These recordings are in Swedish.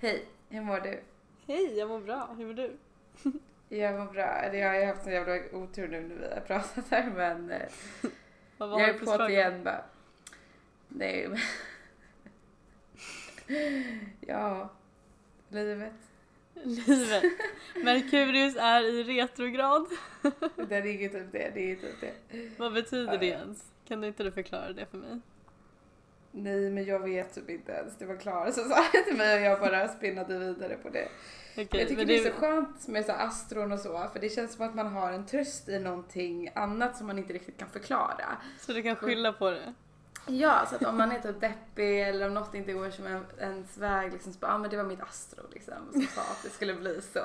Hej, hur mår du? Hej, jag mår bra. Hur mår du? Jag mår bra. Eller Jag har ju haft en jävla otur nu när vi har pratat här men eh, Vad jag det är på struggle? igen bara. Nej men. ja, livet. Livet. Merkurius är i retrograd. Det är inget typ det, det är typ det. Vad betyder det ens? Kan du inte du förklara det för mig? Nej men jag vet typ inte ens. Det var Klara som sa det till mig och jag bara spinnade vidare på det. Okej, jag tycker men det är så skönt med så astron och så för det känns som att man har en tröst i någonting annat som man inte riktigt kan förklara. så du kan skylla på det? Ja, så att om man är typ deppig eller om något inte går som en, ens väg liksom så bara, ja men det var mitt astro liksom som sa att det skulle bli så.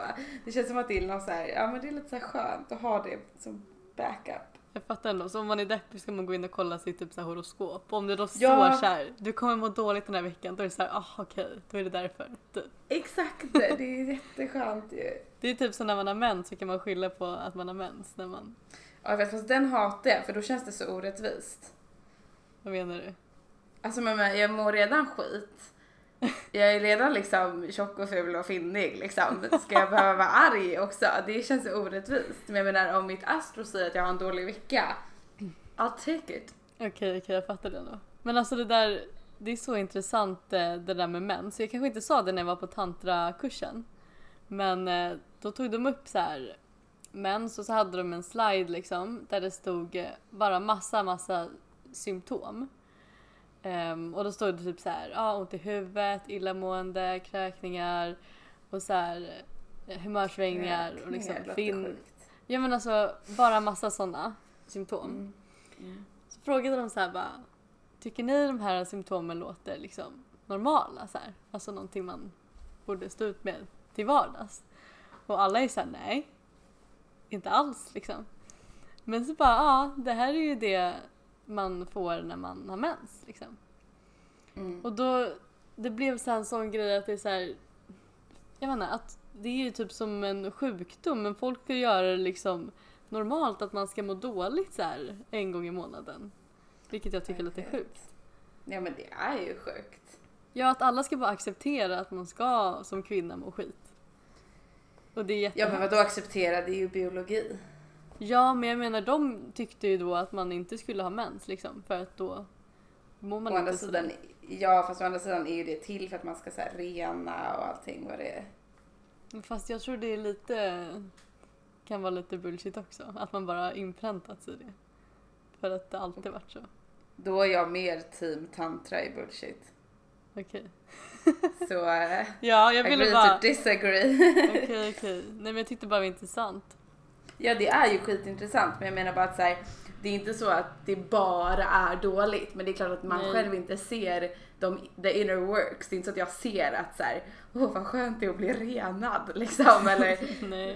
Det känns som att det är något så här, ja men det är lite så här skönt att ha det som backup. Jag fattar ändå. Så om man är deppig ska man gå in och kolla sitt typ så här horoskop. Om det då står Ja. så här, du kommer må dåligt den här veckan, då är det så här, ah okej, då är det därför. Typ. Exakt, det är jätteskönt ju. Det är typ som när man har mens så kan man skylla på att man har mens. När man, Ja, jag vet, fast den hatar jag för då känns det så orättvist. Vad menar du? Alltså men jag mår redan skit. Jag är redan liksom tjock och ful och finnig liksom. Ska jag behöva vara arg också? Det känns orättvist. Men jag menar om mitt astro säger att jag har en dålig vecka. I'll take it. Okej, okej, jag fattar det då. Men alltså det där, det är så intressant eh, det där med män. Så jag kanske inte sa det när jag var på tantrakursen. Men eh, då tog de upp så här mens och så hade de en slide liksom där det stod eh, bara massa, massa symptom. Ehm, och då stod det typ så här, ja, ont i huvudet, illamående, kräkningar och så här eh, humörsvängningar och liksom fin... Ja men alltså bara massa sådana symptom. Mm. Mm. Så frågade de så här bara, tycker ni de här symptomen låter liksom normala? Så här? Alltså någonting man borde stå ut med till vardags. Och alla är såhär, nej. Inte alls liksom. Men så bara, ja det här är ju det man får när man har mens liksom. Mm. Och då, det blev så en sån grej att det är så här, jag menar att det är ju typ som en sjukdom men folk ska göra det liksom normalt att man ska må dåligt så här en gång i månaden. Vilket jag tycker är lite sjukt. Ja men det är ju sjukt. Ja, att alla ska bara acceptera att man ska som kvinna må skit. Och det är Ja men vadå acceptera? Det är ju biologi. Ja, men jag menar de tyckte ju då att man inte skulle ha mens liksom för att då mår man Å andra inte sidan, sådär. ja fast å andra sidan är ju det till för att man ska så här, rena och allting vad det är. Fast jag tror det är lite kan vara lite bullshit också. Att man bara har inpräntats i det. För att det alltid varit så. Då är jag mer team tantra i bullshit. Okej. Så uh, Ja, jag ville agree bara... to disagree. Okej, okej. Nej men jag tyckte bara det var intressant. Ja det är ju skitintressant men jag menar bara att så här, det är inte så att det bara är dåligt men det är klart att man Nej. själv inte ser de, the inner works. Det är inte så att jag ser att så här, åh vad skönt det är att bli renad liksom eller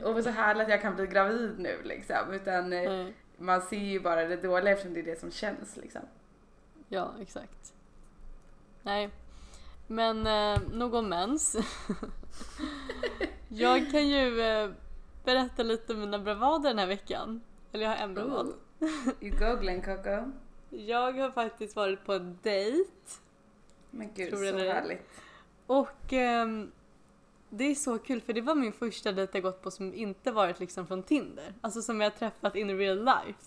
åh så härligt att jag kan bli gravid nu liksom utan eh, Nej. man ser ju bara det dåliga eftersom det är det som känns liksom. Ja, exakt. Nej. Men eh, nog om mens. jag kan ju eh, berätta lite om mina bravader den här veckan. Eller jag har en bravad. Ooh. You googling Coco? Jag har faktiskt varit på en dejt. Men gud Tror så härligt. Och ehm, det är så kul för det var min första dejt jag gått på som inte varit liksom från Tinder. Alltså som jag träffat in real life.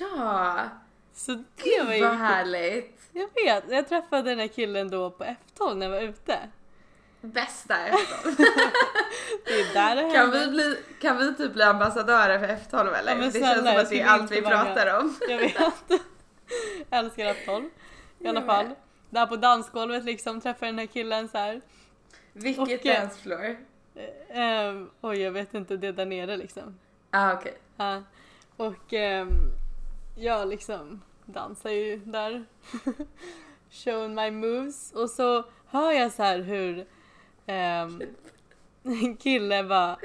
Ja! Så det Gud var ju vad kul. härligt! Jag vet, jag träffade den här killen då på F12 när jag var ute. Bästa F12. Det är där det kan, vi bli, kan vi typ bli ambassadörer för F12 eller? Ja, det snälla, känns som att det är allt vi pratar om. Jag vet. Jag älskar F12. I alla fall. Där på dansgolvet liksom träffade jag den här killen så här. Vilket Och, eh, dancefloor? Eh, ehm, oj, jag vet inte, det är där nere liksom. Ah okej. Ja. och ehm, jag liksom dansar ju där. Showing my moves. Och så hör jag så här hur ehm, en kille bara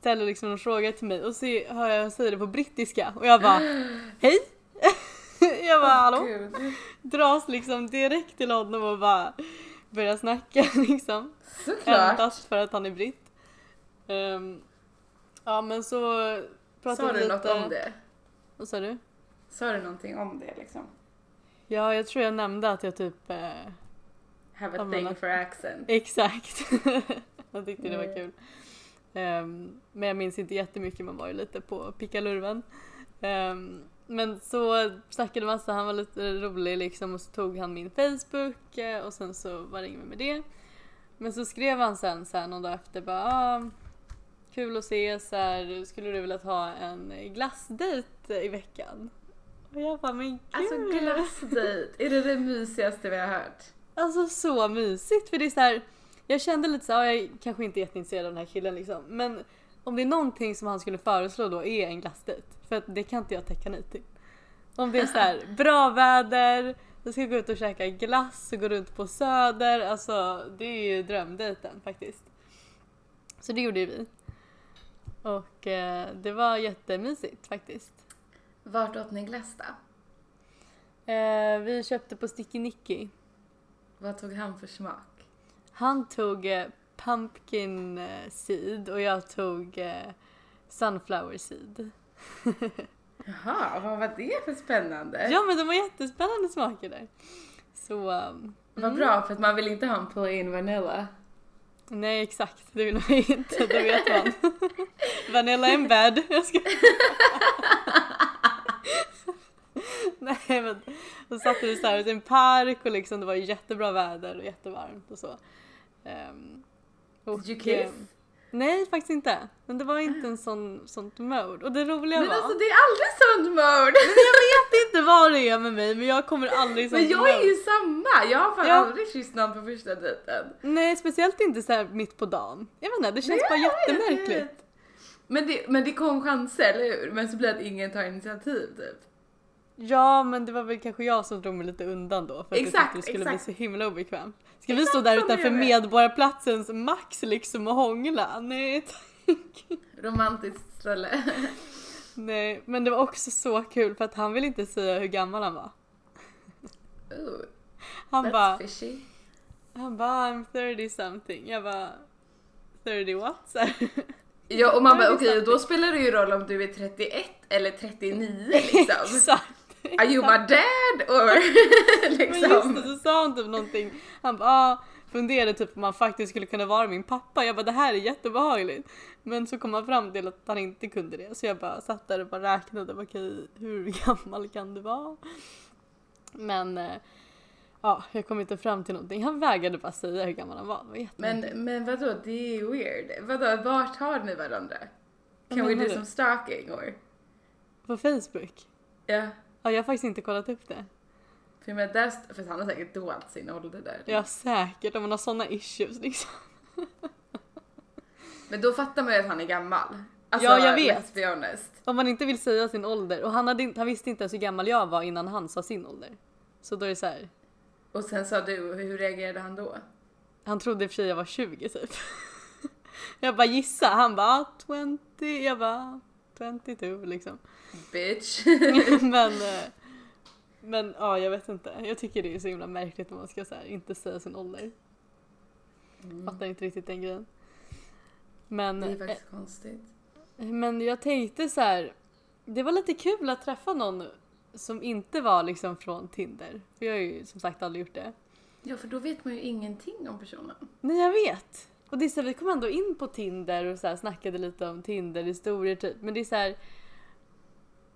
ställer liksom en fråga till mig och så hör jag säga det på brittiska och jag bara hej! jag bara hallå? Gud. Dras liksom direkt till honom och bara börjar snacka liksom. Såklart. Endast för att han är britt. Ehm, Ja men så pratade Sa vi du lite... något om det? Vad sa du? Sa du någonting om det liksom? Ja jag tror jag nämnde att jag typ... Eh... Have a thing for accent. Exakt. jag tyckte det var Mm. kul. Ehm, men jag minns inte jättemycket, man var ju lite på pickalurven. Um, men så snackade massa, han var lite rolig liksom och så tog han min Facebook eh, och sen så var det inget med det. Men så skrev han sen så här någon dag efter bara ah, kul att ses, så här, skulle du vilja ha en glassdejt i veckan? Och jag bara men gud! Alltså glassdejt, är det det mysigaste vi har hört? Alltså så mysigt för det är så här, jag kände lite så här, ja, jag är kanske inte är jätteintresserad av den här killen liksom, men om det är någonting som han skulle föreslå då är en glassdejt, för att det kan inte jag tacka nej till. Om det är så här, bra väder, vi ska gå ut och käka glass och gå runt på söder, alltså det är ju drömdejten faktiskt. Så det gjorde ju vi. Och eh, det var jättemysigt faktiskt. Vart åt ni glass då? Eh, vi köpte på Sticky Nicky. Vad tog han för smak? Han tog eh, pumpkin eh, seed och jag tog eh, sunflower seed. Jaha, vad var det för spännande? Ja men de var jättespännande smaker där. Så um, Vad bra, för att man vill inte ha en plain vanilla. nej exakt, det vill man inte, det vet man. Vanilla in bed. Jag ska... nej men då satt vi så här ute i en park och liksom det var jättebra väder och jättevarmt och så. Ehm, och, Did you kiss? ehm, Nej faktiskt inte. Men det var inte en sån, sånt mode. Och det roliga Men var... alltså det är aldrig sånt mode! Jag vet inte vad det är med mig men jag kommer aldrig sånt Men jag mode. är ju samma! Jag har fan Ja. aldrig kysst någon på första dejten. Nej speciellt inte så mitt på dagen. Jag vet inte, det känns bara Nej, jag jättemärkligt. Men det, men det kom chanser, eller hur? Men så blir det att ingen tar initiativ typ. Ja men det var väl kanske jag som drog mig lite undan då för att jag Exakt, tyckte det skulle exakt. bli så himla obekvämt. Ska vi stå Exakt där utanför jag. Medborgarplatsens Max liksom och hångla? Nej tack. Romantiskt ställe. Nej men det var också så kul för att han ville inte säga hur gammal han var. Ooh, Han bara, fishy. han bara I'm 30 something. Jag bara 30 what? Så här. Ja och man bara okej something. då spelar det ju roll om du är 31 eller 39 liksom. Exakt. Are you my dad or Men just det, liksom? så sa han typ någonting. Han bara ah, funderade typ om han faktiskt skulle kunna vara min pappa. Jag bara det här är jättebehagligt. Men så kom han fram till att han inte kunde det. Så jag bara satt där och bara räknade. Bara, Okej, hur gammal kan du vara? Men eh, ja, jag kom inte fram till någonting. Han vägrade bara säga hur gammal han var. Var Men, men vadå, det är weird. Vadå, vart har ni varandra? Kan vi do du? some stalking or? På Facebook? Ja, Ja, jag har faktiskt inte kollat upp det. för, jag menar, där, för han har säkert dolt sin ålder där. Ja, säkert. Om man har såna issues liksom. Men då fattar man ju att han är gammal. Alltså, Ja, jag vet. Let's be honest. Om man inte vill säga sin ålder. Och han, hade, han visste inte ens hur gammal jag var innan han sa sin ålder. Så då är det så här. Och sen sa du, hur reagerade han då? Han trodde i och för sig jag var 20 typ. Jag bara gissa. Han bara ah, 20. Jag bara ah, 22 liksom. Bitch. men eh, men ja, jag vet inte. Jag tycker det är så himla märkligt när man ska så här, inte säga sin ålder. Fattar inte riktigt den grejen. Men, Det är eh, faktiskt konstigt. men jag tänkte så här. Det var lite kul att träffa någon som inte var liksom från Tinder. För jag har ju som sagt aldrig gjort det. Ja, för då vet man ju ingenting om personen. Nej jag vet. Och det är så här, vi kom ändå in på Tinder och så här, snackade lite om Tinder-historier typ. Men det är så här.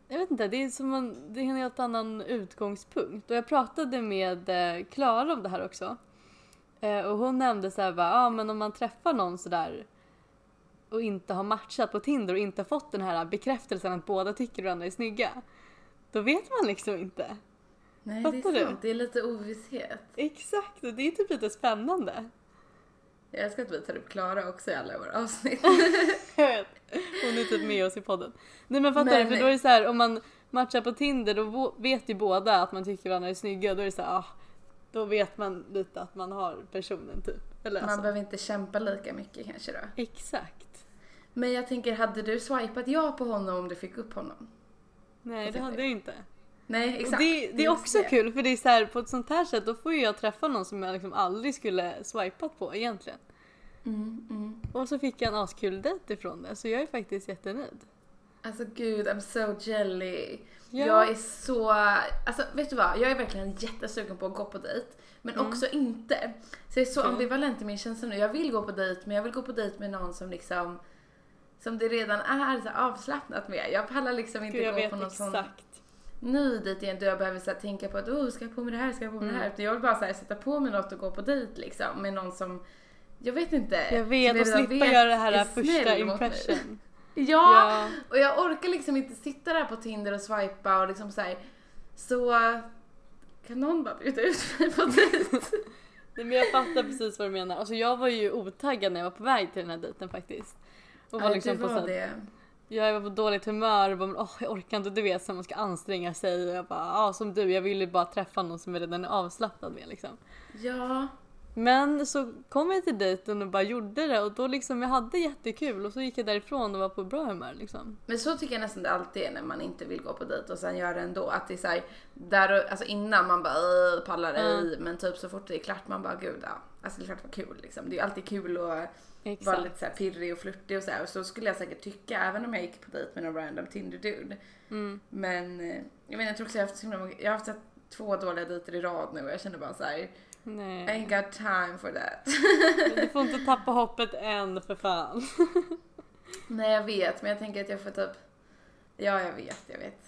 Jag vet inte, det är som en, det är en helt annan utgångspunkt. Och jag pratade med eh, Klara om det här också. Eh, och hon nämnde så här bara, ja ah, men om man träffar någon sådär och inte har matchat på Tinder och inte fått den här bekräftelsen att båda tycker varandra är snygga. Då vet man liksom inte. Nej, Fattar det är du? sant. Det är lite ovisshet. Exakt, och det är typ lite spännande. Jag älskar att vi tar upp Klara också i alla våra avsnitt. Jag vet. Hon är typ med oss i podden. Nej men fattar Men- du? För då är det så här om man matchar på Tinder då vet ju båda att man tycker varandra är snygga då är det så här, ah, då vet man lite att man har personen typ. Eller Man alltså. behöver inte kämpa lika mycket kanske då. Exakt. Men jag tänker, hade du swipat ja på honom om du fick upp honom? Nej det hade jag inte. Nej, exakt. det, det är också kul för det är så här på ett sånt här sätt då får ju jag träffa någon som jag liksom aldrig skulle swipat på egentligen. Mm, mm. Och så fick jag en askul dejt ifrån det så jag är faktiskt jättenöjd. Alltså gud, I'm so jelly. Ja. Jag är så, alltså vet du vad? Jag är verkligen jättesugen på att gå på dejt. Men Mm. också inte. Så jag är så ambivalent i min känsla nu. Jag vill gå på dejt men jag vill gå på dejt med någon som liksom som det redan är så avslappnat med. Jag pallar liksom inte Gud, jag gå vet på någon sån exakt. Ny dejt igen då jag behöver så här, tänka på att oh, ska jag på mig det här, ska jag på mig det här? Mm. Utan jag vill bara så här, sätta på mig något och gå på dejt liksom med någon som jag vet inte. Jag vet, och slippa vet göra det är här första impression. Ja, Ja. och jag orkar liksom inte sitta där på Tinder och swipa och liksom så här. Så kan någon bara bjuda ut mig på dejt? Nej, men jag fattar precis vad du menar. Alltså jag var ju otaggad när jag var på väg till den här dejten faktiskt. Och var Ja, liksom det på var så här, det. Jag var på dåligt humör och bara, åh, jag orkar inte, du vet så man ska anstränga sig och jag bara, ja som du, jag ville bara träffa någon som jag redan är avslappnad med liksom. Ja, Men så kom jag till dejten och bara gjorde det och då liksom jag hade jättekul och så gick jag därifrån och var på bra humör liksom. men så tycker jag nästan det alltid är när man inte vill gå på dejt och sen gör det ändå. Att det är så här, där, och- alltså innan man bara "Åh, pallar ej, men typ så fort det är klart man bara gud ja. Alltså det är klart det var kul liksom. Det är alltid kul att Exakt. lite så här pirrig och flörtig och så här. Och så skulle jag säkert tycka även om jag gick på dejt med någon random Tinder dude. Mm. Men eh, jag menar jag tror också jag har haft, jag har haft här två dåliga dejter i rad nu och jag känner bara så här. I Nej. ain't got time for that. Du får inte tappa hoppet än för fan. Nej jag vet men jag tänker att jag får typ, ja jag vet, jag vet.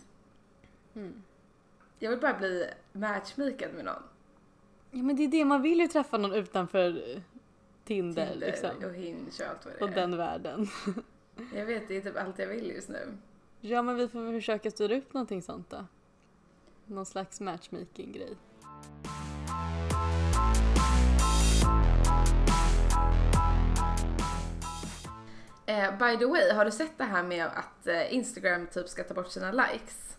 Mm. Jag vill bara bli matchmakad med någon. Ja men det är det, man vill ju träffa någon utanför Tinder, Tinder liksom. och Hinge och allt vad det Och är. den världen. Jag vet, det är typ allt jag vill just nu. Ja men vi får väl försöka styra upp någonting sånt då. Någon slags matchmaking-grej. Eh, by the way, har du sett det här med att eh, Instagram typ ska ta bort sina likes?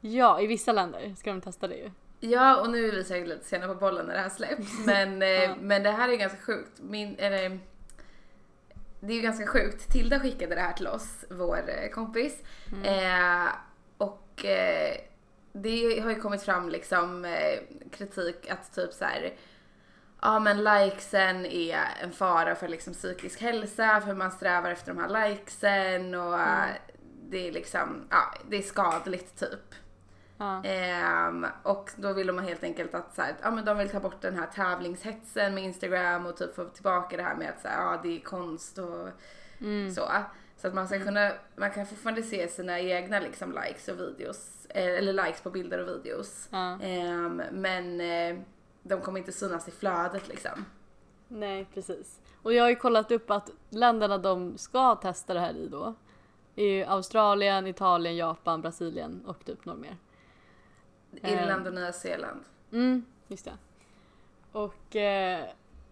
Ja, i vissa länder ska de testa det ju. Ja, och nu är vi säkert lite sena på bollen när det här släpps, men, eh, Ja. men det här är ganska sjukt. Min, eller, det är ju ganska sjukt. Tilda skickade det här till oss, vår eh, kompis. Eh, och eh, det har ju kommit fram liksom eh, kritik att typ så här. Ja men likesen är en fara för liksom psykisk hälsa för man strävar efter de här likesen och eh, det är liksom, ja det är skadligt typ. Ja. Ehm, och då vill de helt enkelt att så här, ja, men de vill ta bort den här tävlingshetsen med Instagram och typ få tillbaka det här med att så här, ja, det är konst och Mm. så. Så att man ska kunna, man kan fortfarande se sina egna liksom likes och videos, eh, eller likes på bilder och videos. Ja. Ehm, men eh, de kommer inte synas i flödet liksom. Nej, precis. Och jag har ju kollat upp att länderna de ska testa det här i då är ju Australien, Italien, Japan, Brasilien och typ några mer. Irland och Nya Zeeland. Mm, just det. Och eh,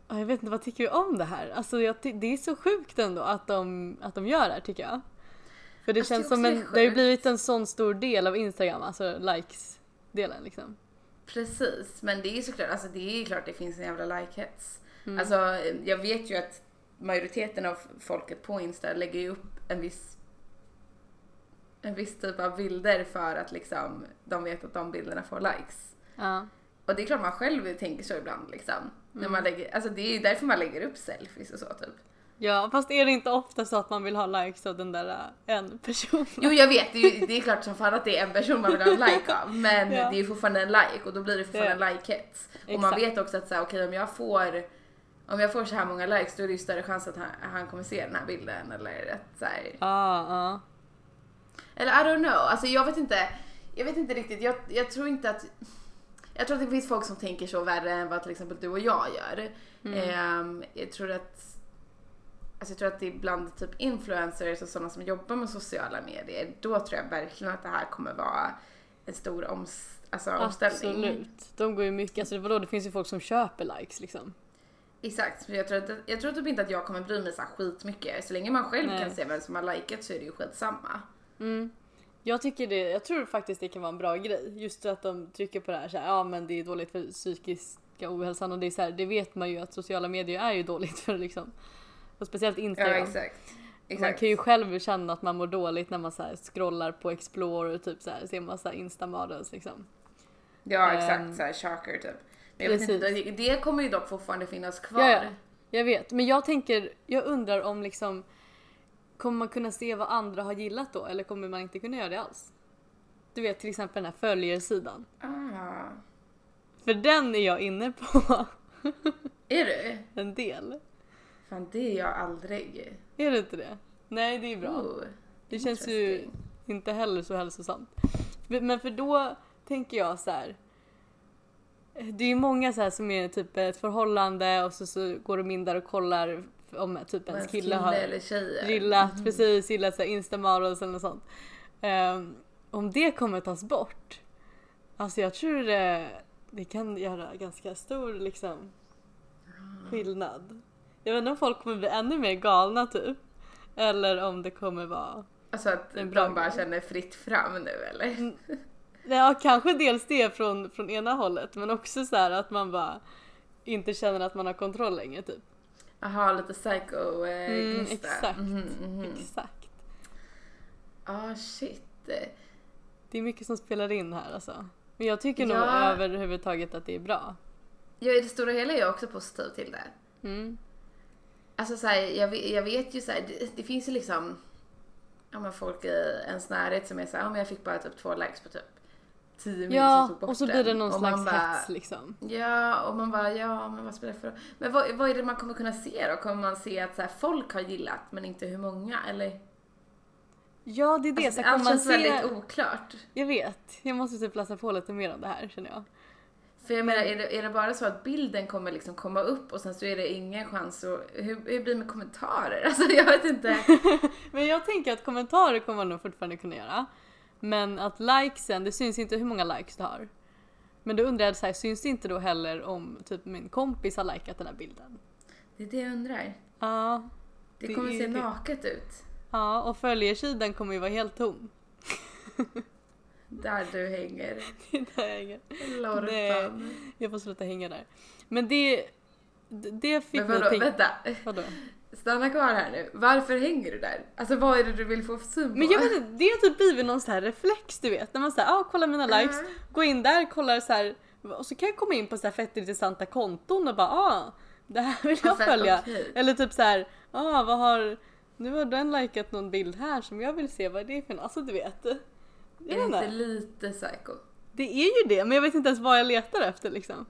ja, jag vet inte, vad tycker vi om det här? Alltså jag, det är så sjukt ändå att de, att de gör det här tycker jag. För det Alltså, känns det som en, det det har ju blivit en sån stor del av Instagram, alltså likes-delen liksom. Precis, men det är ju såklart, alltså det är klart det finns en jävla like-hets. Mm. Alltså jag vet ju att majoriteten av folket på Insta lägger ju upp en viss en viss typ av bilder för att liksom de vet att de bilderna får likes. Ja. Och det är klart man själv tänker så ibland liksom. När Mm. man lägger, alltså det är ju därför man lägger upp selfies och så typ. ja, fast är det inte ofta så att man vill ha likes av den där äh, en person? Jo jag vet, det är, ju, det är klart som fan att det är en person man vill ha en like av. Men Ja. det är ju fortfarande en like och då blir det fortfarande Ja. en like-hets. Och man vet också att så här, okej om jag får om jag får så här många likes då är det ju större chans att han, han kommer se den här bilden eller att så här, Ja, ja. Eller I don't know, alltså jag vet inte. Jag vet inte riktigt, jag, jag tror inte att jag tror att det finns folk som tänker så värre än vad till exempel du och jag gör. Ehm, jag tror att Alltså jag tror att det är bland typ influencers och sådana som jobbar med sociala medier, då tror jag verkligen att det här kommer vara en stor oms, alltså omställning. Absolut. De går ju mycket, alltså vadå, det finns ju folk som köper likes liksom. Exakt, jag tror, att, jag tror typ inte att jag kommer bry mig så här skitmycket. Så länge man själv Nej. kan se vem som har likat så är det ju skitsamma. Mm. Jag tycker det, jag tror faktiskt det kan vara en bra grej. Just att de trycker på det här så här, ja men det är dåligt för psykiska ohälsan och det är så här, det vet man ju att sociala medier är ju dåligt för liksom. Och speciellt Ja Instagram. exakt. Man exakt. kan ju själv känna att man mår dåligt när man så här scrollar på Explore och typ så här, ser massa Insta-models liksom. Ja Ehm, exakt, såhär shocker typ. Men jag vet inte, det kommer ju dock fortfarande finnas kvar. Ja, ja. Jag vet, men jag tänker, jag undrar om liksom Kommer man kunna se vad andra har gillat då eller kommer man inte kunna göra det alls? Du vet till exempel den här följarsidan. Ah. För den är jag inne på Är du? en del. Fan det är jag aldrig. Är det inte det? Nej, det är bra. Oh, det känns ju inte heller så hälsosamt. Men för då tänker jag så här. Det är ju många så här som är typ ett förhållande och så, så går de in där och kollar om typ ens ens kille har eller tjejer. gillat, precis, gillat så här Insta-models eller något sånt. Ehm, om det kommer tas bort, alltså jag tror det, det kan göra ganska stor liksom skillnad. Jag vet inte om folk kommer bli ännu mer galna typ. Eller om det kommer vara, Alltså att En bra de bara känner fritt fram nu eller? ja kanske dels det från, från ena hållet men också så här att man bara inte känner att man har kontroll längre typ. Jaha, lite psycho eh, Mm, exakt. Mhm, mhm. Exakt. Ah shit. Det är mycket som spelar in här alltså. Men jag tycker nog Ja. överhuvudtaget att det är bra. Jag i det stora hela är jag också positiv till det. Mm. Alltså så här, jag, jag vet ju så här, det, det finns ju liksom ja, men folk i ens närhet som är så här, ja, men jag fick bara typ två likes på typ 10 mil som Ja, tog bort och så blir det någon slags bara, hets liksom. Ja, och man bara, ja men vad spelar det för roll? Men vad, vad är det man kommer kunna se då? Kommer man se att så här, folk har gillat men inte hur många? Eller? Ja, det är det. Alltså, allt känns se... väldigt oklart. Jag vet. Jag måste typ läsa på lite mer om det här känner jag. För jag menar, är det, är det bara så att bilden kommer liksom komma upp och sen så är det ingen chans att, hur, hur blir det med kommentarer? Alltså jag vet inte. Men jag tänker att kommentarer kommer man nog fortfarande kunna göra. Men att likesen, det syns inte hur många likes du har. Men då undrar jag så här, syns det inte då heller om typ min kompis har likat den här bilden? Det är det jag undrar. Ja. Det, Det kommer se det. naket ut. Ja, och följarsidan kommer ju vara helt tom. Där du hänger. Där jag hänger. Lorpan. Jag får sluta hänga där. Men det, det fick Men mig vadå, tänka... vänta. Vadå? Stanna kvar här nu. Varför hänger du där? Alltså vad är det du vill få syn på? Men jag vet inte, det har typ blivit någon sån här reflex du vet. När man säger ah, kolla mina likes, Mm. gå in där, kollar så här och så kan jag komma in på så här fett intressanta konton och bara ah, det här vill jag fett, följa. okej. Eller typ så här, ah, vad har, nu har den likat någon bild här som jag vill se, vad är det för något? Alltså du vet. Jag Är det inte. lite psycho? Det är ju det, men jag vet inte ens vad jag letar efter liksom.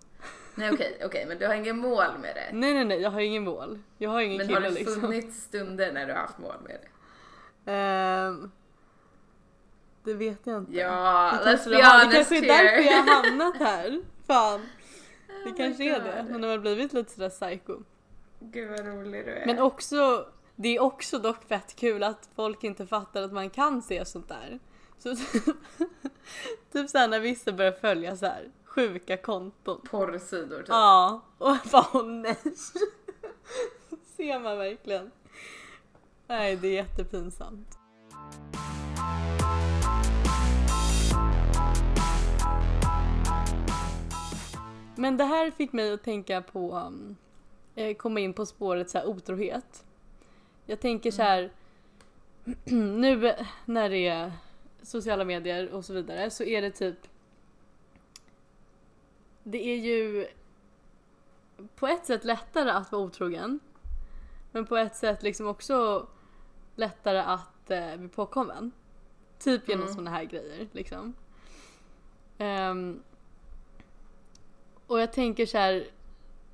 Nej okej, okej men du har ingen mål med det. Nej nej nej, jag har ju ingen mål. Jag har ingen Men kille har det liksom. funnits stunder när du har haft mål med det? Ehm, det vet jag inte. Ja, Det let's kanske, be det kanske är därför jag har hamnat här. Fan. Det Oh kanske är det. Man har blivit lite sådär psycho. Gud vad rolig du är. Men också, det är också dock fett kul att folk inte fattar att man kan se sånt där. Så typ, typ såhär när vissa börjar följa så här sjuka konton. Porrsidor typ. Ja, och bara åh nej. Ser man verkligen. Nej, det är jättepinsamt. Men det här fick mig att tänka på, um, eh, komma in på spåret så här otrohet. Jag tänker så här, nu när det är sociala medier och så vidare så är det typ, det är ju på ett sätt lättare att vara otrogen. Men på ett sätt liksom också lättare att eh, bli påkommen. Typ genom Mm. såna här grejer liksom. Ehm, och jag tänker så här.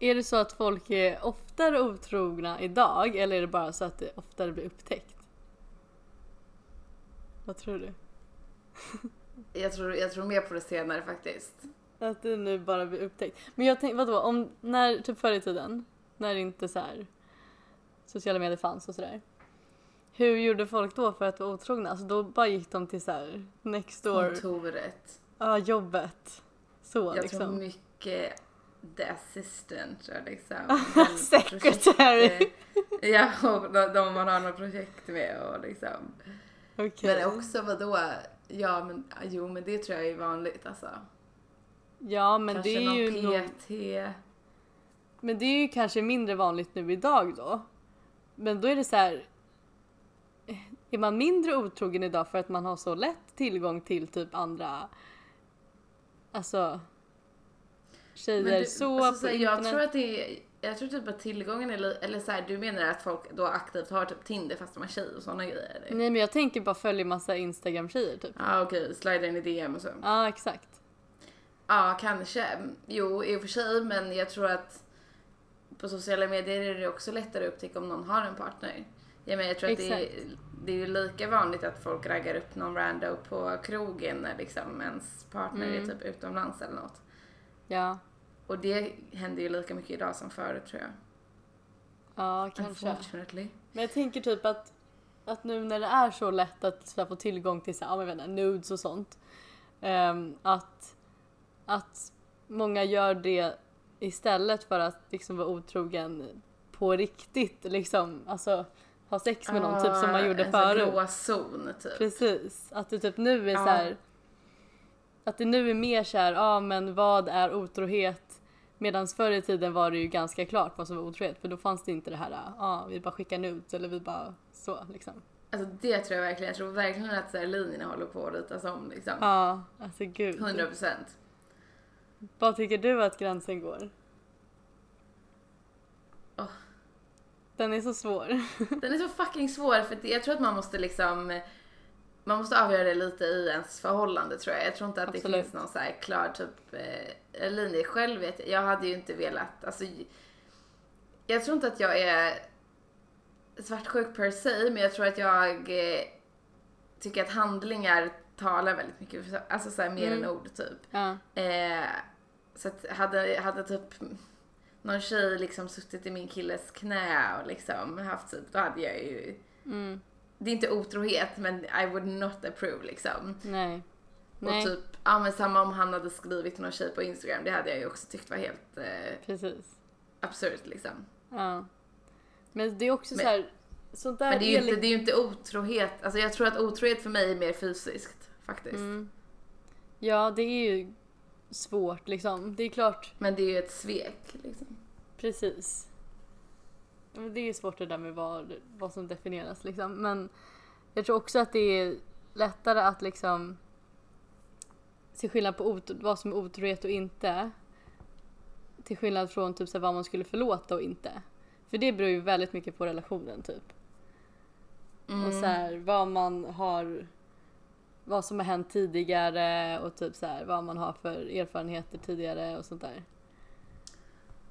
Är det så att folk är oftare otrogna idag eller är det bara så att det oftare blir upptäckt? Vad tror du? Jag, tror, jag tror mer på det senare faktiskt. Att det nu bara blir upptäckt. Men jag tänkte, vadå, om, när, typ förr i tiden, när inte så här sociala medier fanns och sådär. Hur gjorde folk då för att vara otrogna? Alltså då bara gick de till så här next door, Kontoret. ja jobbet. Så Jag tror liksom. mycket the assistant och liksom. Ah, Secretary. Ja, och de, de man har något projekt med och liksom. Okej. Men också vadå? Ja men jo men det tror jag är vanligt alltså. Ja men Kanske det är någon ju PT. men det är ju kanske mindre vanligt nu idag då. Men då är det så här. Är man mindre otrogen idag för att man har så lätt tillgång till typ andra Alltså tjejer du, så alltså, så jag tror att det är, jag tror typ att tillgången är eller så här, du menar att folk då aktivt har typ Tinder fast de har tjej och sådana grejer? eller? Nej men jag tänker bara följa massa Instagram-tjejer typ. Ja ah, okej, slida in i DM och så. Ja exakt. Ja, kanske. Jo, i och för sig, men jag tror att på sociala medier är det också lättare att upptäcka om någon har en partner. Ja, men jag tror att det är, Exakt. det är lika vanligt att folk raggar upp någon rando på krogen när liksom ens partner Mm. är typ utomlands eller något. Ja. Och det händer ju lika mycket idag som förut tror jag. Ja kanske. Unfortunately. Men jag tänker typ att, att nu när det är så lätt att så få tillgång till så här, jag inte, nudes och sånt. ehm, att, att många gör det istället för att liksom vara otrogen på riktigt. Liksom, alltså ha sex med någon, typ som man gjorde en förut. grå zon typ. Precis. Att det typ nu är Ja. så här. Att det nu är mer så ja men vad är otrohet? Medan förr i tiden var det ju ganska klart vad som var otrohet för då fanns det inte det här, ja vi bara skickar nudes eller vi bara så liksom. Alltså det tror jag verkligen. Jag tror verkligen att så här, linjerna håller på att ritas om liksom. Ja, alltså gud. 100 procent. Vad tycker du att gränsen går? Åh. Den är så svår. Den är så fucking svår för jag tror att man måste liksom man måste avgöra det lite i ens förhållande tror jag. Jag tror inte att det Absolut. finns någon så här klar typ eh, linje. Själv vet jag, jag hade ju inte velat, alltså jag tror inte att jag är svartsjuk per se, men jag tror att jag eh, tycker att handlingar talar väldigt mycket, alltså så här, mer Mm. än ord typ. Ja, Eh, så att hade, hade typ någon tjej liksom suttit i min killes knä och liksom haft typ, då hade jag ju mm, det är inte otrohet men I would not approve liksom. nej. Nej, Och typ, ja men samma om han hade skrivit till någon tjej på Instagram, det hade jag ju också tyckt var helt eh, precis. absurt liksom. Ja. Men det är också Men- så här, sånt där Men det är ju inte, det är ju inte otrohet, alltså jag tror att otrohet för mig är mer fysiskt faktiskt. Mm. Ja, det är ju svårt liksom. Det är klart, Men det är ju ett svek liksom. precis. Det är ju svårt det där med vad, vad som definieras liksom. Men jag tror också att det är lättare att liksom se skillnad på vad som är otrohet och inte. Till skillnad från typ så vad man skulle förlåta och inte. För det beror ju väldigt mycket på relationen typ. Mm. Och så här, vad man har vad som har hänt tidigare och typ så här, vad man har för erfarenheter tidigare och sånt där.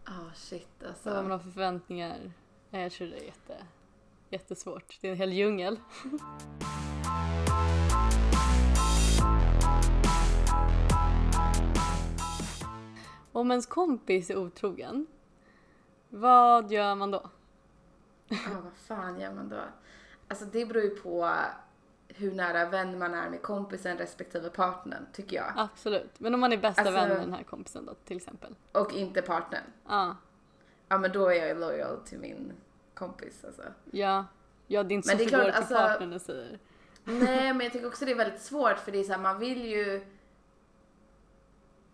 Ah shit Så alltså. vad man har för förväntningar. Nej, Jag tror det är jätte, jättesvårt. Det är en hel djungel. Om ens kompis är otrogen, vad gör man då? Ja, vad fan gör man då? Alltså det beror ju på hur nära vän man är med kompisen respektive partnern, tycker jag. Absolut. Men om man är bästa Alltså- vän med den här kompisen då, till exempel. Och inte partnern. Ja. Ja men då är jag lojal till min kompis alltså. Ja. Ja, det är inte Men så det är du klart, går till alltså- partnern och säger. Nej men jag tycker också det är väldigt svårt för det är så här, man vill ju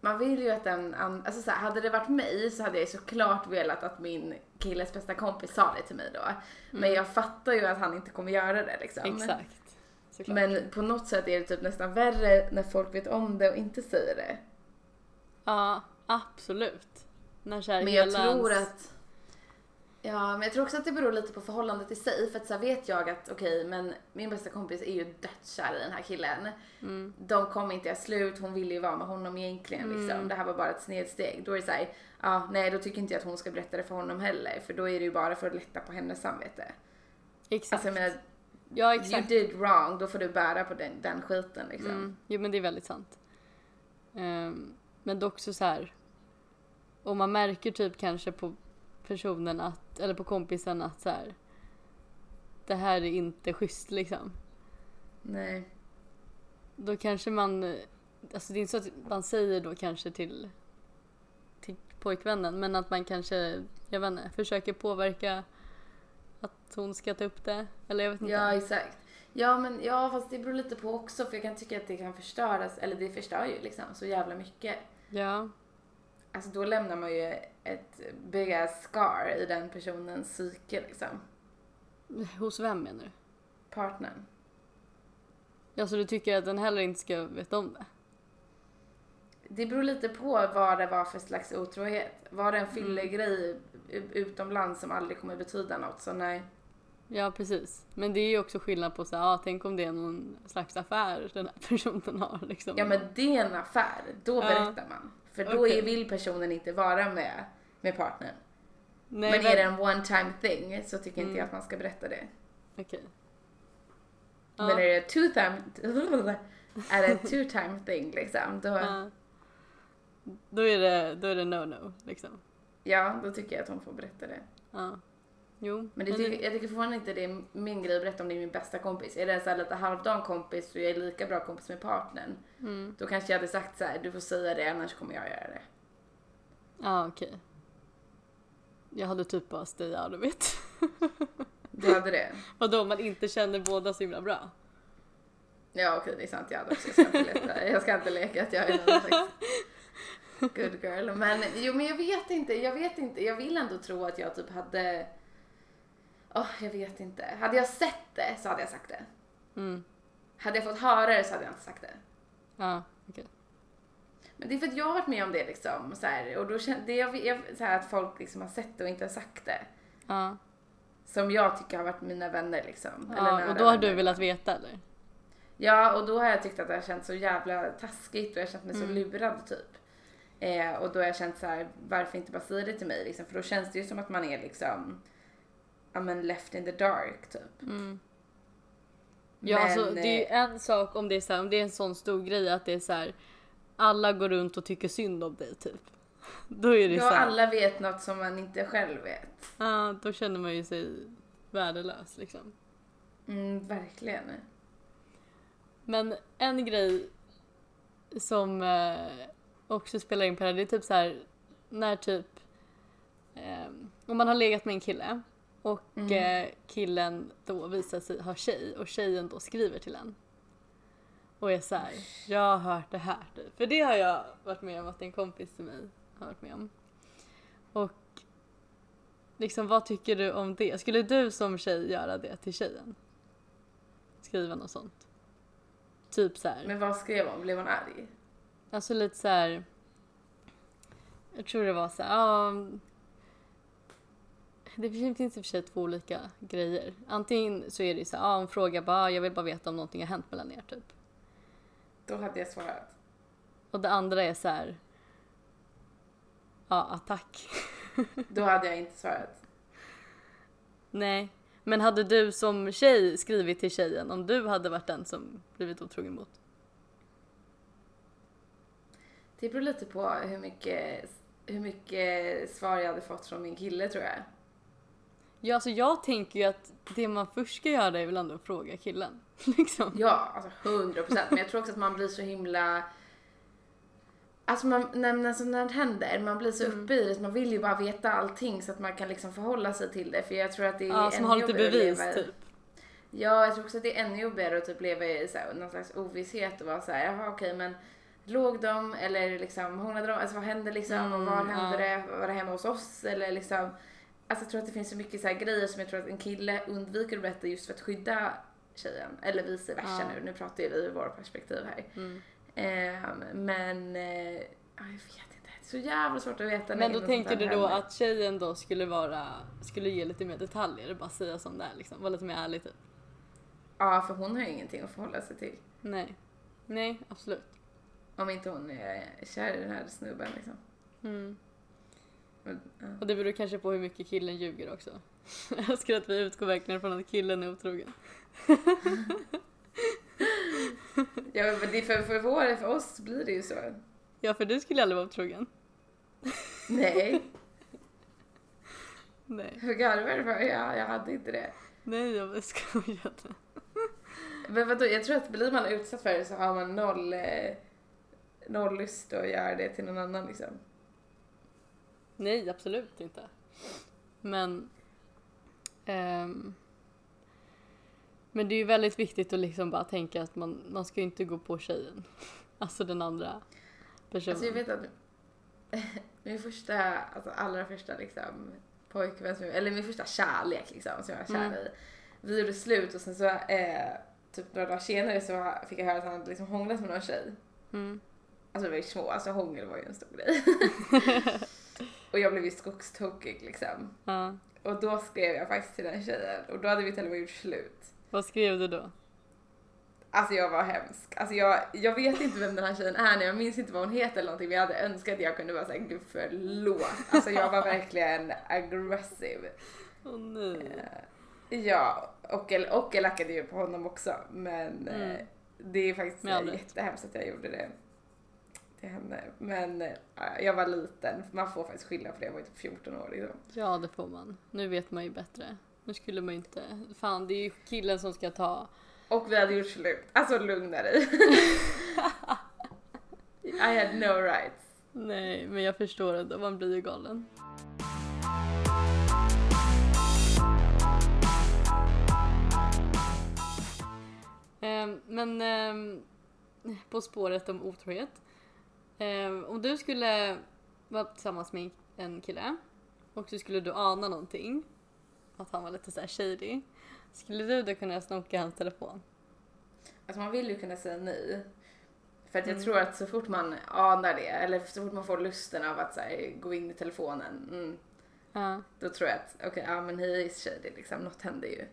man vill ju att den, alltså så här, hade det varit mig så hade jag såklart velat att min killes bästa kompis sa det till mig då. Men jag fattar ju att han inte kommer göra det liksom. Exakt. Såklart. Men på något sätt är det typ nästan värre när folk vet om det och inte säger det. Ja, absolut. När så Men jag tror ens- att Ja, men jag tror också att det beror lite på förhållandet i sig. För att så vet jag att okej, men min bästa kompis är ju dödskär i den här killen. Mm. De kommer inte göra slut, hon ville ju vara med honom egentligen liksom. Mm. Det här var bara ett snedsteg. Då är det såhär, ja nej då tycker inte jag att hon ska berätta det för honom heller. För då är det ju bara för att lätta på hennes samvete. Exakt. Alltså jag menar, ja, you exakt. did wrong, då får du bära på den, den skiten liksom. Mm. Jo, men det är väldigt sant. Ehm, men det är också så här. Om man märker typ kanske på personen att, eller på kompisen att så här. Det här är inte schysst liksom. Nej. Då kanske man, alltså det är inte så att man säger då kanske till, till pojkvännen men att man kanske, jag vet inte, försöker påverka att hon ska ta upp det. Eller jag vet inte. Ja, exakt. Ja, men ja, fast det beror lite på också för jag kan tycka att det kan förstöras, eller det förstör ju liksom så jävla mycket. Ja, Alltså då lämnar man ju ett big ass scar i den personens psyke liksom. hos vem menar du? Partnern. Ja, så du tycker att den heller inte ska veta om det? Det beror lite på vad det var för slags otrohet. Var det en Mm. fyllegrej u- utomlands som aldrig kommer betyda något så nej. Ja precis. Men det är ju också skillnad på så här, ja, tänk om det är någon slags affär den här personen har liksom. Ja men det är en affär, då Ja. berättar man. För då är, vill personen inte vara med, med partnern. Nej, men är det en one time thing så tycker inte Mm. jag att man ska berätta det. Okej. Men är det two time, är det two time thing liksom, då, Ja. Då är det, då är det no-no liksom. ja då tycker jag att hon får berätta det. Ja. Jo. Men det tycker, jag tycker fortfarande inte det är min grej att berätta om det är min bästa kompis. Är det en så här lite halvdan kompis och jag är lika bra kompis med partnern. Mm. Då kanske jag hade sagt så här: du får säga det annars kommer jag göra det. Ja okej. Jag hade typ bara stay out of it. Du hade det? Vadå man inte känner båda så himla bra? Ja okej det är sant jag hade också. Jag ska inte leka, jag ska inte leka att jag är någon slags good girl. Men jo men jag vet inte, jag vet inte. Jag vill ändå tro att jag typ hade Åh, jag vet inte. Hade jag sett det så hade jag sagt det. Mm. Hade jag fått höra det så hade jag inte sagt det. Ja okej. Men det är för att jag har varit med om det liksom. Så här, och då kände det jag, jag, så här, att folk liksom har sett det och inte har sagt det. Ja. Som jag tycker har varit mina vänner liksom. ja. nära Och då har du vänner. velat veta eller? Ja, och då har jag tyckt att det har känts så jävla taskigt och jag har känt mig så Mm. lurad typ. Eh, och då har jag känt så här, varför inte bara säga det till mig liksom? För då känns det ju som att man är liksom, ja men left in the dark typ. Mm. Ja, Men, alltså, det är ju eh, en sak om det är, så här, om det är en sån stor grej att det är så här. Alla går runt och tycker synd om dig typ. Då är det ja, så här, alla vet något som man inte själv vet. ja, då känner man ju sig värdelös liksom. Mm, verkligen. Men en grej som eh, också spelar in på det här, det är typ så här när typ eh, om man har legat med en kille och Mm. eh, killen då visar sig ha tjej och tjejen då skriver till en. Och är så här, jag har hört det här typ. För det har jag varit med om att en kompis till mig har varit med om. Och liksom vad tycker du om det? Skulle du som tjej göra det till tjejen? Skriva något sånt? Typ så här. Men vad skrev hon? Blev hon arg? Alltså lite så här. Jag tror det var så här. Ja, det finns i och för sig två olika grejer. Antingen så är det så här, ja, hon frågar bara, "Ah, jag vill bara veta om någonting har hänt mellan er typ. Då hade jag svarat. Och det andra är så här. Ja, attack. Då hade jag inte svarat. Nej. Men hade du som tjej skrivit till tjejen om du hade varit den som blivit otrogen mot? Det beror lite på hur mycket, hur mycket svar jag hade fått från min kille tror jag. Ja, alltså jag tänker ju att det man först ska göra är väl ändå att fråga killen. liksom. Ja, alltså 100 procent. Men jag tror också att man blir så himla... Alltså man, när, när sånt här händer, man blir så Mm. uppe i det man vill ju bara veta allting så att man kan liksom förhålla sig till det. För jag tror att det är Ja, ännu jobbigare att leva i- typ. Ja, jag tror också att det är ännu jobbigare att typ leva i så här, någon slags ovisshet och vara så här, jaha okej men låg de eller liksom hånglade de, alltså vad hände liksom och var Mm, hände ja. det, var det hemma hos oss eller liksom Alltså jag tror att det finns så mycket så här grejer som jag tror att en kille undviker att berätta just för att skydda tjejen. Eller vice versa Ja. nu, nu pratar ju vi ur våra perspektiv här. Mm. Ehm, men, eh, ja, jag vet inte, det är så jävla svårt att veta. Men då tänker du då att tjejen då skulle vara, skulle ge lite mer detaljer, bara säga som det är liksom, vara lite mer ärlig typ? Ja, för hon har ju ingenting att förhålla sig till. Nej. Nej, absolut. Om inte hon är kär i den här snubben liksom. Mm. Men, ja. Och det beror kanske på hur mycket killen ljuger också. Jag älskar att vi utgår verkligen från att killen är otrogen. Ja men det för, för, vår, för oss blir det ju så. Ja, för du skulle aldrig vara otrogen. Nej, Nej. hur garvar du för? Ja, jag hade inte det. Nej, jag skojade. Men vadå, jag tror att blir man utsatt för det så har man noll, eh, noll lust att göra det till någon annan liksom. Nej, absolut inte. Men... ehm, men det är ju väldigt viktigt att liksom bara tänka att man, man ska ju inte gå på tjejen. Alltså den andra personen. Alltså jag vet att min första, alltså allra första liksom pojkvän, som, eller min första kärlek liksom som jag var kär Mm. i. Vi gjorde slut och sen så eh, typ några dagar senare så fick jag höra att han hade liksom hånglat med någon tjej. Mm. alltså vi var ju små, alltså hångel var ju en stor grej. och jag blev ju skogstokig liksom. Ja. Och då skrev jag faktiskt till den tjejen och då hade vi till och med gjort slut. Vad skrev du då? Alltså jag var hemsk. Alltså jag, jag vet inte vem den här tjejen är nu, jag minns inte vad hon heter eller någonting men jag hade önskat att jag kunde vara såhär, gud förlåt. Alltså jag var verkligen aggressiv. Åh nej. Eh, Ja, och, och jag lackade ju på honom också men Mm. eh, det är faktiskt jättehemskt att jag gjorde det till henne. Men eh, jag var liten, man får faktiskt skylla för det, jag var ju typ 14 år liksom. Ja, det får man. Nu vet man ju bättre. Nu skulle man ju inte... Fan, det är ju killen som ska ta... Och vi hade gjort slut. Alltså lugna dig. I had no rights. Nej, men jag förstår ändå. Man blir ju galen. Ehm, men ehm, på spåret om otrohet. Ehm, om du skulle vara tillsammans med en kille och så skulle du ana någonting, att han var lite såhär shady, skulle du då kunna snoka hans telefon? Alltså man vill ju kunna säga nej. För att jag Mm. tror att så fort man anar det, eller så fort man får lusten av att så här, gå in i telefonen, mm, Ja. då tror jag att okej, ja men he is shady liksom, något händer ju.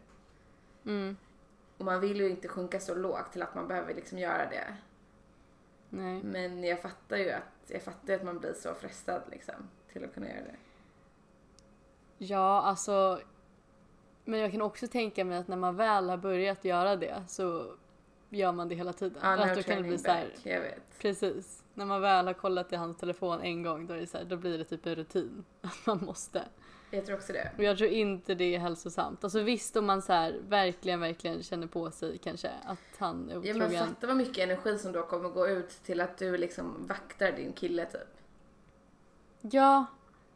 Mm. Och man vill ju inte sjunka så lågt till att man behöver liksom göra det. Nej. Men jag fattar ju att, jag fattar att man blir så frestad liksom till att kunna göra det. Ja, alltså. Men jag kan också tänka mig att när man väl har börjat göra det så gör man det hela tiden. Ja, att då kan det bli så här, jag vet. precis. När man väl har kollat i hans telefon en gång då, är det så här, då blir det typ en rutin. Att man måste. Jag tror också det. Och jag tror inte det är hälsosamt. Alltså visst om man så här, verkligen, verkligen känner på sig kanske att han är Ja otrogen. men fatta vad mycket energi som då kommer gå ut till att du liksom vaktar din kille typ. Ja,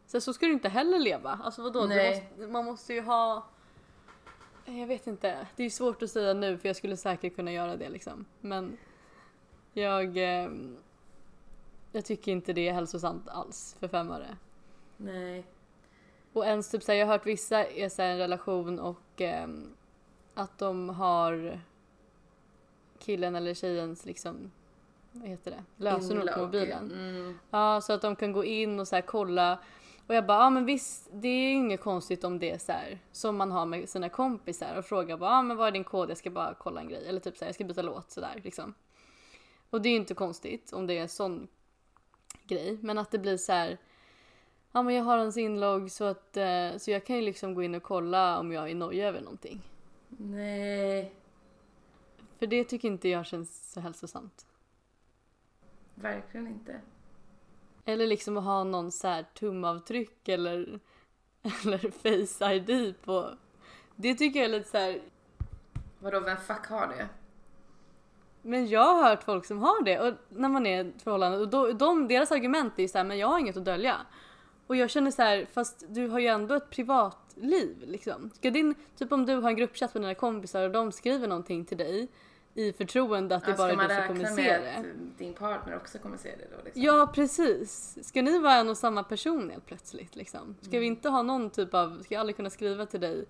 så, så ska du inte heller leva. Alltså vadå? Nej. måste, man måste ju ha... Jag vet inte. Det är svårt att säga nu för jag skulle säkert kunna göra det liksom. Men jag... Eh, jag tycker inte det är hälsosamt alls för fem öre. Nej. Och ens typ såhär, jag har hört vissa är såhär en relation och ehm, att de har killen eller tjejens liksom, vad heter det, lösenord på mobilen. Mm. Ja, så att de kan gå in och så kolla. Och jag bara, ja men visst, det är ju inget konstigt om det är så här som man har med sina kompisar och frågar bara, ja men vad är din kod? Jag ska bara kolla en grej. Eller typ så här, jag ska byta låt sådär liksom. Och det är ju inte konstigt om det är en sån grej. Men att det blir så här, ja men jag har hans inlogg så att, eh, så jag kan ju liksom gå in och kolla om jag är nojig över någonting. Nej, För det tycker inte jag känns så hälsosamt. verkligen inte. Eller liksom att ha någon så här tumavtryck eller, eller face ID på. Det tycker jag är lite så här. Vadå, vem fuck har det? Men jag har hört folk som har det och när man är i ett förhållande och då, de, deras argument är så här, men jag har inget att dölja. Och jag känner så här, fast du har ju ändå ett privatliv liksom. Ska din, typ om du har en gruppchatt med dina kompisar och de skriver någonting till dig i förtroende att det Ja, bara ska man är du som kommer se det. att din partner också kommer se det då liksom? Ja precis. Ska ni vara en och samma person helt plötsligt liksom? Ska vi inte ha någon typ av, ska jag aldrig kunna skriva till dig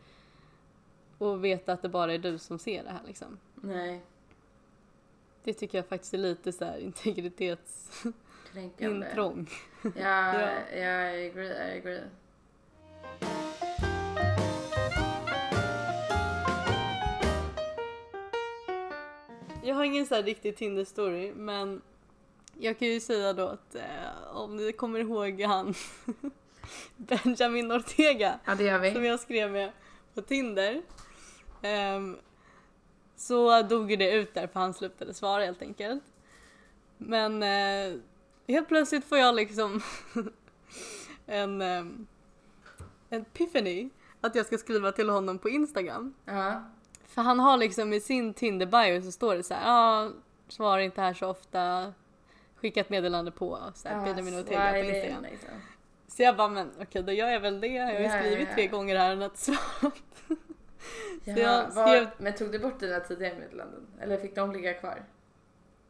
och veta att det bara är du som ser det här liksom? Nej, Det tycker jag faktiskt är lite så här integritetsintrång. Ja, Ja. ja, I agree, I agree. Jag har ingen så här riktig Tinder-story men jag kan ju säga då att eh, om ni kommer ihåg han Benjamin Ortega Ja, som jag skrev med på Tinder. Ehm, så dog ju det ut där för han slutade svara helt enkelt. Men eh, helt plötsligt får jag liksom en, um, en epiphany att jag ska skriva till honom på Instagram. Ja, För han har liksom i sin Tinder bio så står det så här, ja, svarar inte här så ofta, skickat meddelande på så här, Benjamin Ortega på Instagram. liksom. Så jag bara, men okej då gör jag väl det. Jag har ju skrivit tre gånger här och inte svarat. Ja, skrev- Men tog du bort dina tidigare meddelanden? Eller fick de ligga kvar?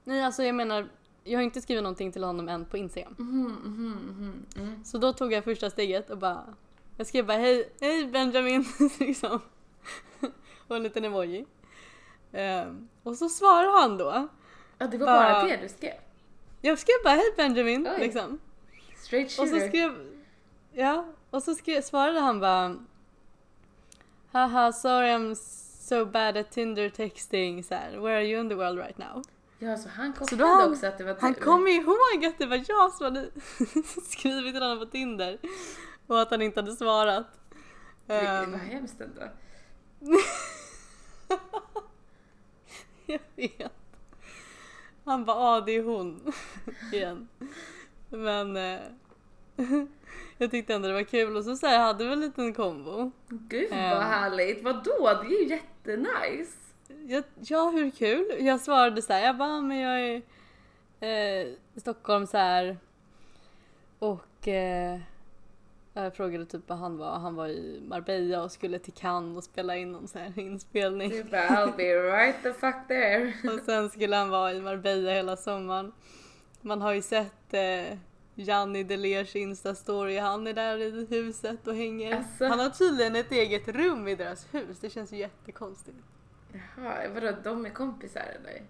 Nej alltså jag menar, jag har inte skrivit någonting till honom än på Instagram. Mhm, mhm, mm. Så då tog jag första steget och bara, jag skrev bara hej, hej Benjamin, liksom. och en liten emoji. Ehm, och så svarade han då. Ja, det var Bara- bara det du skrev? Jag skrev bara hej Benjamin Oj. liksom. Straight Och så shooter. skrev, ja, och så skrev, svarade han bara Haha, sorry I'm so bad at Tinder texting, så här, where are you in the world right now? Ja, så han Så kopplade har han- också att det var Han du. kom ihåg att det var jag som hade skrivit till honom på Tinder och att han inte hade svarat. Det det Ehm, var hemskt ändå. jag vet. Han bara, ah det är hon igen. Men eh, jag tyckte ändå det var kul och så, så här, hade vi en liten kombo. Gud vad Ehm. härligt. Vadå? Det är ju jättenice. Jag, ja, hur kul? Jag svarade så här, jag bara, men jag är eh, i Stockholm så här och eh, jag frågade typ vad han var. Han var i Marbella och skulle till Cannes och spela in någon så här inspelning. Du bara I'll be right the fuck there. Och sen skulle han vara i Marbella hela sommaren. Man har ju sett eh, Janni Delers instastory. Han är där i huset och hänger. Alltså. Han har tydligen ett eget rum i deras hus. Det känns ju jättekonstigt. Jaha, vadå de är kompisar eller?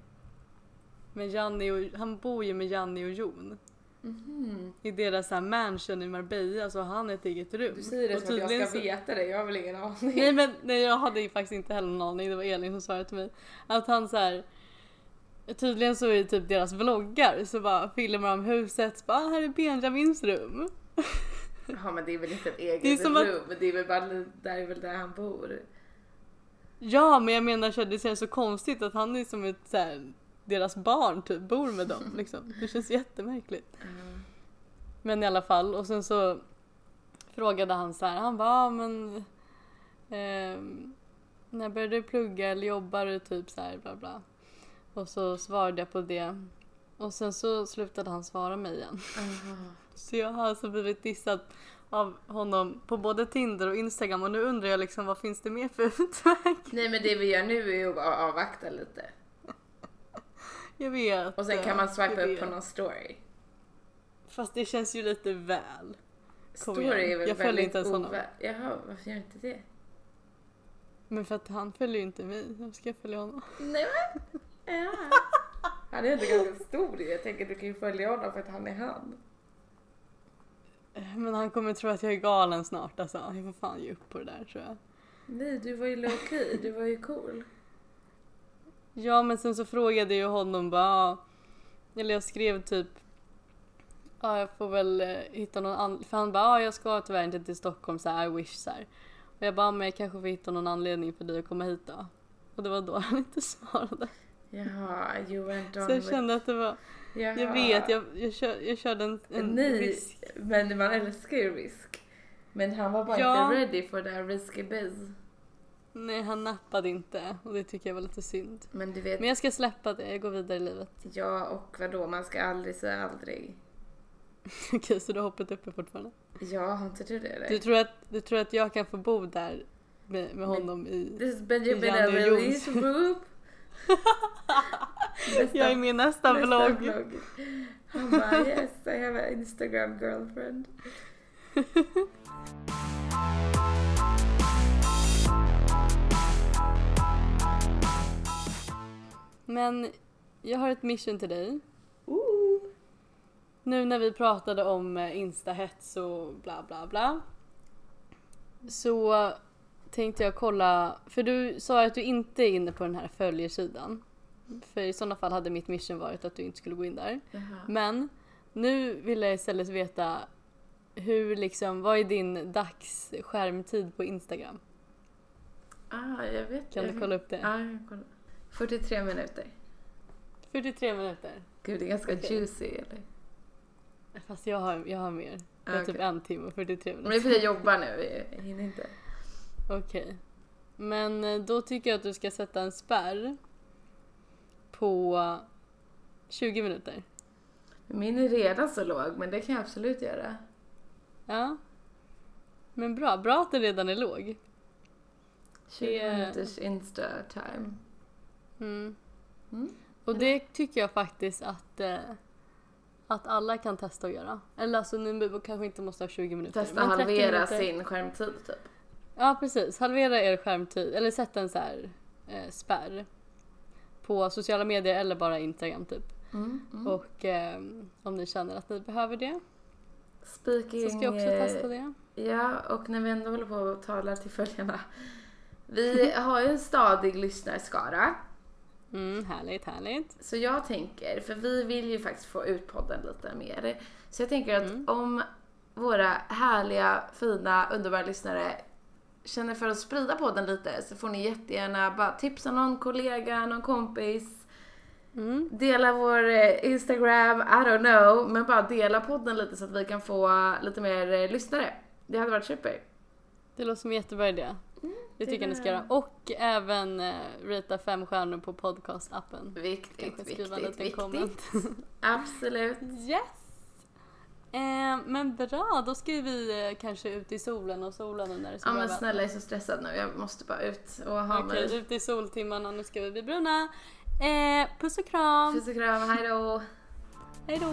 Men Janni och, han bor ju med Janni och Jon. Mhm. I deras så här mansion i Marbella så har han ett eget rum. Du säger det Och som att jag ska veta det, jag har väl ingen aning. Nej men nej, jag hade ju faktiskt inte heller någon aning, det var Elin som svarade till mig. Att han så här. Tydligen så i typ deras vloggar så bara filmar de huset, så bara ah, här är Benjamins rum. Ja men det är väl inte ett eget Det är som att- rum, det är väl bara där är väl där han bor. Ja men jag menar så det känns så konstigt att han är som ett så här, deras barn typ bor med dem liksom. Det känns jättemärkligt. Mm. Men i alla fall och sen så frågade han så här, han bara ah, men ehm, när började du plugga eller jobbar du typ så här bla bla. Och så svarade jag på det. Och sen så slutade han svara mig igen. Aha. Så jag har alltså blivit dissad av honom på både Tinder och Instagram och nu undrar jag liksom vad finns det mer för utväg? Nej men det vi gör nu är ju att avvakta lite. Jag vet. Och sen kan man swipa jag upp på någon story. Fast det känns ju lite väl. Kom Story igen. är väl Jag följer väldigt inte ens honom. ovä- Jaha, varför gör inte det? Men för att han följer ju inte mig. Jag ska jag följa honom. Nej men. Ja. Han är ändå ganska stor Jag tänker du kan ju följa honom för att han är han. Men han kommer tro att jag är galen snart alltså. Jag får fan ge upp på det där tror jag. Nej, du var ju low key. Du var ju cool. Ja men sen så frågade jag honom bara, eller jag skrev typ Ja jag får väl eh, hitta någon anledning, för han bara ah, jag ska tyvärr inte till Stockholm så här, I wish så här. Och jag bara men jag kanske får hitta någon anledning för dig att komma hit då. Och det var då han inte svarade. Jaha, you went on Så jag kände att det var, Jaha. jag vet jag, jag, kör, jag körde en, en Nej, risk. men man älskar ju risk. Men han var bara Ja. inte ready for that risky biz. Nej han nappade inte och det tycker jag var lite synd. Men du vet, Men jag ska släppa det, jag går vidare i livet. ja och vadå, man ska aldrig säga aldrig. Okej så du har hoppet uppe fortfarande? Ja, har inte du det? Eller? Du tror, att, du tror att jag kan få bo där med, med honom i... This is Benjamin Janne och Nästa, Jag är min nästa, nästa vlogg. vlogg. Han bara yes, I have an Instagram girlfriend. Men jag har ett mission till dig. Ooh. Nu när vi pratade om eh, instahets och bla bla bla. Så tänkte jag kolla, för du sa att du inte är inne på den här följersidan. För i sådana fall hade mitt mission varit att du inte skulle gå in där. Jaha. Men nu vill jag istället veta hur liksom, vad är din dags skärmtid på Instagram? Ah, jag vet. Kan jag du kolla upp det? Ja, jag kollar. 43 minuter. 43 minuter. Gud, det är ganska Okej. juicy eller? Fast jag har, jag har mer. Jag har typ Okej. en timme och 43 Men det är minuter. för att jag jobbar nu, jag hinner inte. Okej. Men eh, då tycker jag att du ska sätta en spärr på 20 minuter. Min är redan så låg, men det kan jag absolut göra. Ja. Men bra, bra att den redan är låg. 20 Det- minuters insta-time. Mm. Mm. Och det tycker jag faktiskt att, eh, att alla kan testa att göra. Eller alltså ni kanske inte måste ha 20 minuter. Testa 30 halvera minuter. sin skärmtid typ. Ja precis, halvera er skärmtid. Eller sätt en så här eh, spärr. På sociala medier eller bara Instagram typ. Mm, mm. Och eh, om ni känner att ni behöver det Speaking... så ska jag också eh, testa det. Ja, och när vi ändå håller på och talar till följarna. Vi har ju en stadig lyssnarskara. Mm, härligt, härligt. Så jag tänker, för vi vill ju faktiskt få ut podden lite mer. Så jag tänker att Mm. om våra härliga, fina, underbara lyssnare känner för att sprida podden lite så får ni jättegärna bara tipsa någon kollega, någon kompis. Mm. Dela vår eh, Instagram, I don't know, men bara dela podden lite så att vi kan få lite mer eh, lyssnare. Det hade varit super. Det låter som en jättebra idé. Det Mm, det tycker jag ni ska göra. Och även eh, rita fem stjärnor på podcastappen. Viktigt, Kanske skriva viktigt, en liten viktigt. comment. Absolut. Yes! Eh, men bra, då ska vi eh, kanske ut i solen och sola nu när det är så Ja bra men väder. snälla jag är så stressad nu, jag måste bara ut och ha Okej, mig. ut i soltimmarna, nu ska vi bli bruna. Eh, puss och kram! Puss och kram, hejdå! Hej då!